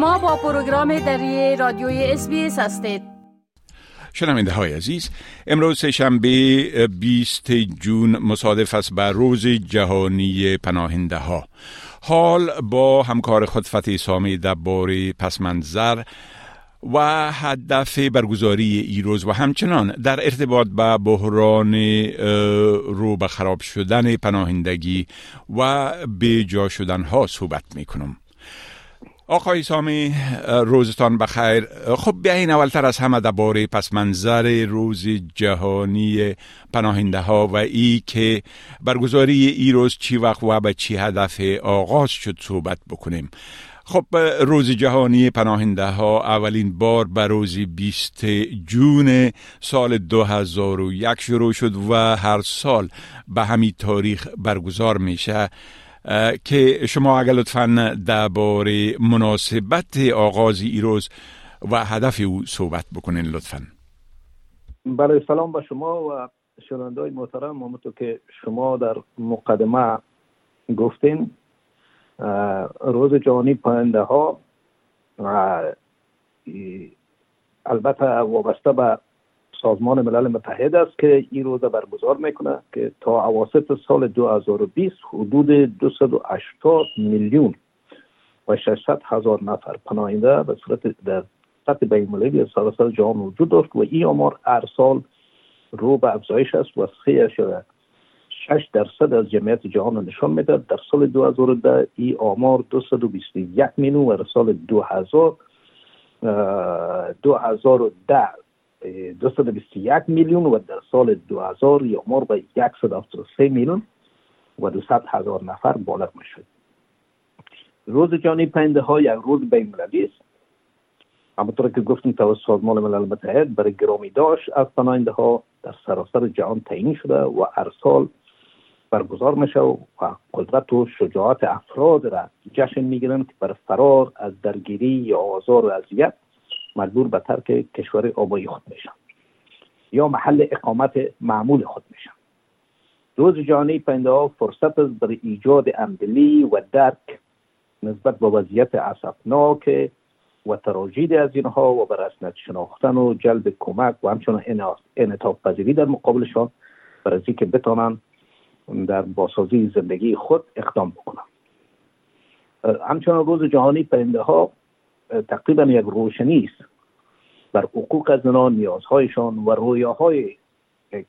شما با پروگرام دری رادیوی اس هستید شنونده های عزیز امروز شنبه 20 جون مصادف است بر روز جهانی پناهنده ها حال با همکار خود فتی سامی درباره پسمنظر و هدف برگزاری ایروز و همچنان در ارتباط به بحران رو به خراب شدن پناهندگی و به جا شدن ها صحبت می کنم. آقای سامی روزتان بخیر. خب بیاین اولتر از همه درباره پس منظر روز جهانی پناهنده ها و ای که برگزاری ای روز چی وقت و به چی هدف آغاز شد صحبت بکنیم. خب روز جهانی پناهنده ها اولین بار به روز 20 جون سال 2001 شروع شد و هر سال به همین تاریخ برگزار میشه. که شما اگر لطفا درباره مناسبت آغاز ایروز و هدف او صحبت بکنین لطفا. بله سلام به شما و شنونده محترم. همونطور که شما در مقدمه گفتین روز جهانی پاینده ها البته وابسته به سازمان ملل متحد است که این روز برگزار می‌کنه که تا اواسط سال 2020 حدود 280 میلیون و 600 هزار نفر پناهنده به صورت در سطح بین المللی سراسر جهان وجود داشت و این آمار هر سال رو به افزایش است و شده 6 درصد از جمعیت جهان نشان میده در سال 2010 این آمار 221 میلیون و در سال 2000 2010 221 میلیون و در سال 2000 یا مار به 173 میلیون و 200 هزار نفر بالغ می شد روز جانی پنده ها یک روز المللی است. همونطور که گفتیم توسط سازمان ملل متحد برای گرامی داشت از پناهنده ها در سراسر جهان تعیین شده و هر سال برگزار میشه و قدرت و شجاعت افراد را جشن می‌گیرند که بر فرار از درگیری یا آزار و اذیت مجبور به ترک کشور آبایی خود میشن یا محل اقامت معمول خود میشن روز جهانی پنده ها فرصت است برای ایجاد امدلی و درک نسبت به وضعیت اصفناک و تراجید از اینها و بر شناختن و جلب کمک و همچنان انعطاف پذیری در مقابلشان برای که بتانن در باسازی زندگی خود اقدام بکنن. همچنان روز جهانی پرنده ها تقریبا یک روشنی است. بر حقوق زنان نیازهایشان و رویاهای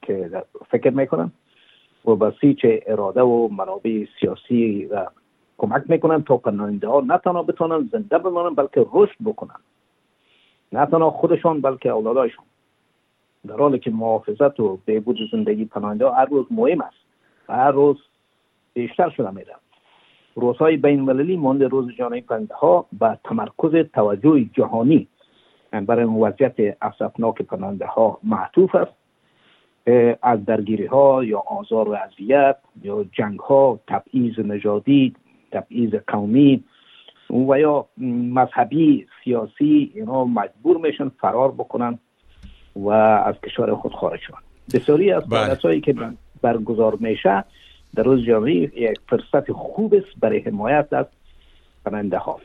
که فکر می‌کنن و بسیچ اراده و منابع سیاسی و کمک می‌کنن تا پناهنده ها نه تنها بتونن زنده بمانن بلکه رشد بکنن نه تنها خودشان بلکه اولادایشان در حالی که محافظت و بهبود زندگی پناهنده هر روز مهم است و هر روز بیشتر شده میره روزهای بین المللی مانده روز جهانی پناهنده ها به تمرکز توجه جهانی. برای وضعیت اصفناک پناهنده ها معطوف است. از درگیری ها یا آزار و اذیت یا جنگ ها تبعیض نژادی تبعیض قومی و یا مذهبی سیاسی اینا مجبور میشن فرار بکنن و از کشور خود خارج شون بسیاری از بله. هایی که برگزار میشه در روز جمعی یک فرصت خوب است برای حمایت از پناهنده ها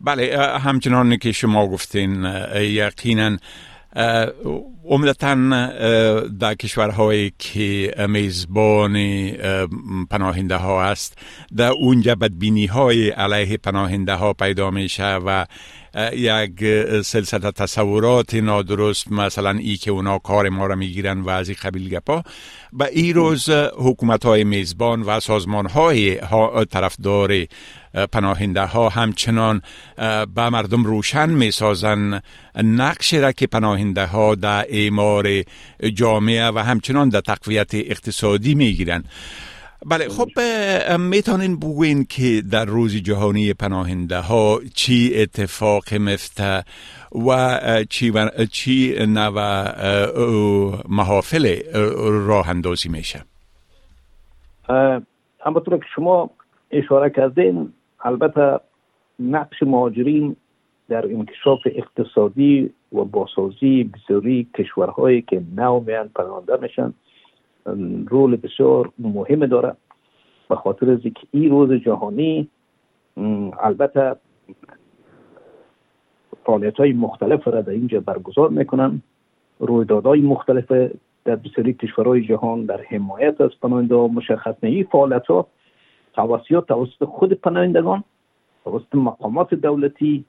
بله همچنان که شما گفتین یقینا عمدتا در کشورهایی که میزبان پناهنده ها است در اونجا بدبینی های علیه پناهنده ها پیدا میشه و یک سلسله تصورات نادرست مثلا ای که اونا کار ما را می‌گیرن و از این قبیل گپا. و این روز حکومت های میزبان و سازمان های طرفدار پناهنده ها همچنان به مردم روشن می سازن نقش را که پناهنده ها در اعمار جامعه و همچنان در تقویت اقتصادی می گیرن بله خب می‌تونین بگوین که در روز جهانی پناهنده ها چی اتفاق مفته و چی, و چی نوع محافل راه اندازی میشه؟ همونطور که شما اشاره کردین البته نقش مهاجرین در انکشاف اقتصادی و باسازی بسیاری کشورهایی که نو میان پناهنده میشن رول بسیار مهم داره به خاطر از این روز جهانی البته فعالیت های مختلف را در اینجا برگزار می‌کنن. رویدادهای مختلف در بسیاری کشورهای جهان در حمایت از پناهنده مشخص این فعالیت ها توسط توسط خود پناهندگان توسط مقامات دولتی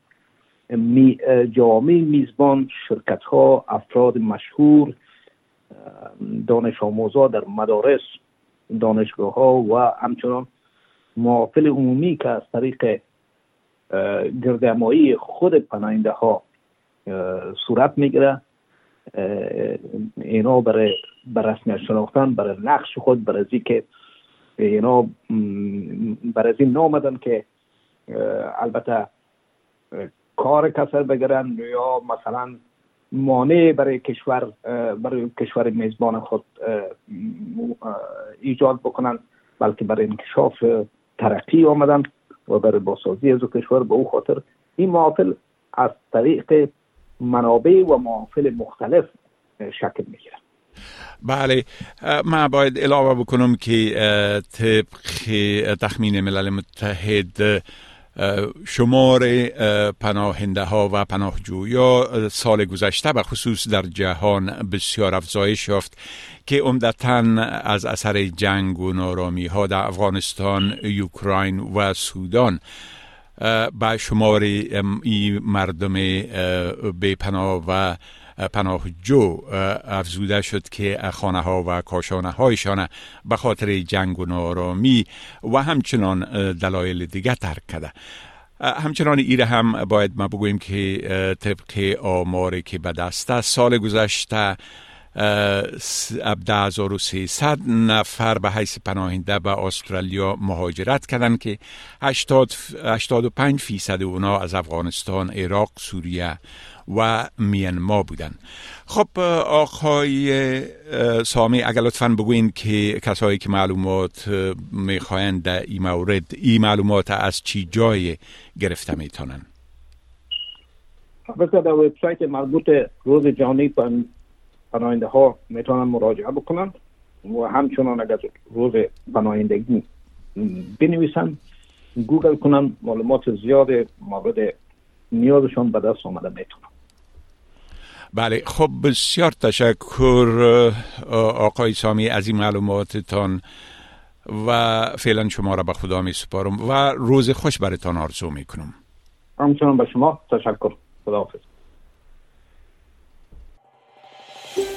می جامعه میزبان شرکت ها افراد مشهور دانش آموزا در مدارس دانشگاه ها و همچنان معافل عمومی که از طریق گردمایی خود پناهنده ها صورت می‌گیره اینا برای بر رسمیت شناختن برای نقش خود برای از که اینا برای این نامدن که البته کار کسر بگیرن یا مثلا مانع برای کشور برای کشور میزبان خود ایجاد بکنن بلکه برای انکشاف ترقی آمدن و برای باسازی از کشور به او خاطر. این معافل از طریق منابع و معافل مختلف شکل می‌گیره بله من باید علاوه بکنم که طبق تخمین ملل متحد شمار پناهنده ها و پناهجویا سال گذشته به خصوص در جهان بسیار افزایش یافت که عمدتا از اثر جنگ و نارامی ها در افغانستان، یوکراین و سودان به شمار مردم پناه و پناهجو افزوده شد که خانه ها و کاشانه هایشان به خاطر جنگ و نارامی و همچنان دلایل دیگه ترک کرده. همچنان ایره هم باید ما بگوییم که طبق آماری که به دست سال گذشته 10300 نفر به حیث پناهنده به استرالیا مهاجرت کردند که 80 85 فیصد اونا از افغانستان، عراق، سوریه و میانما بودن خب آقای سامی اگر لطفا بگوین که کسایی که معلومات می‌خواهند در این مورد این معلومات از چی جای گرفته می‌تونن؟ البته در وبسایت مربوط روز جهانی پناهنده ها می‌تونن مراجعه بکنن و همچنان اگر روز پناهندگی بنویسن گوگل کنن معلومات زیاد مورد نیازشان به دست آمده می‌تونن. بله خب بسیار تشکر آقای سامی از این معلوماتتان و فعلا شما را به خدا می سپارم و روز خوش برتان آرزو می کنم همچنان به شما تشکر. خداحافظ.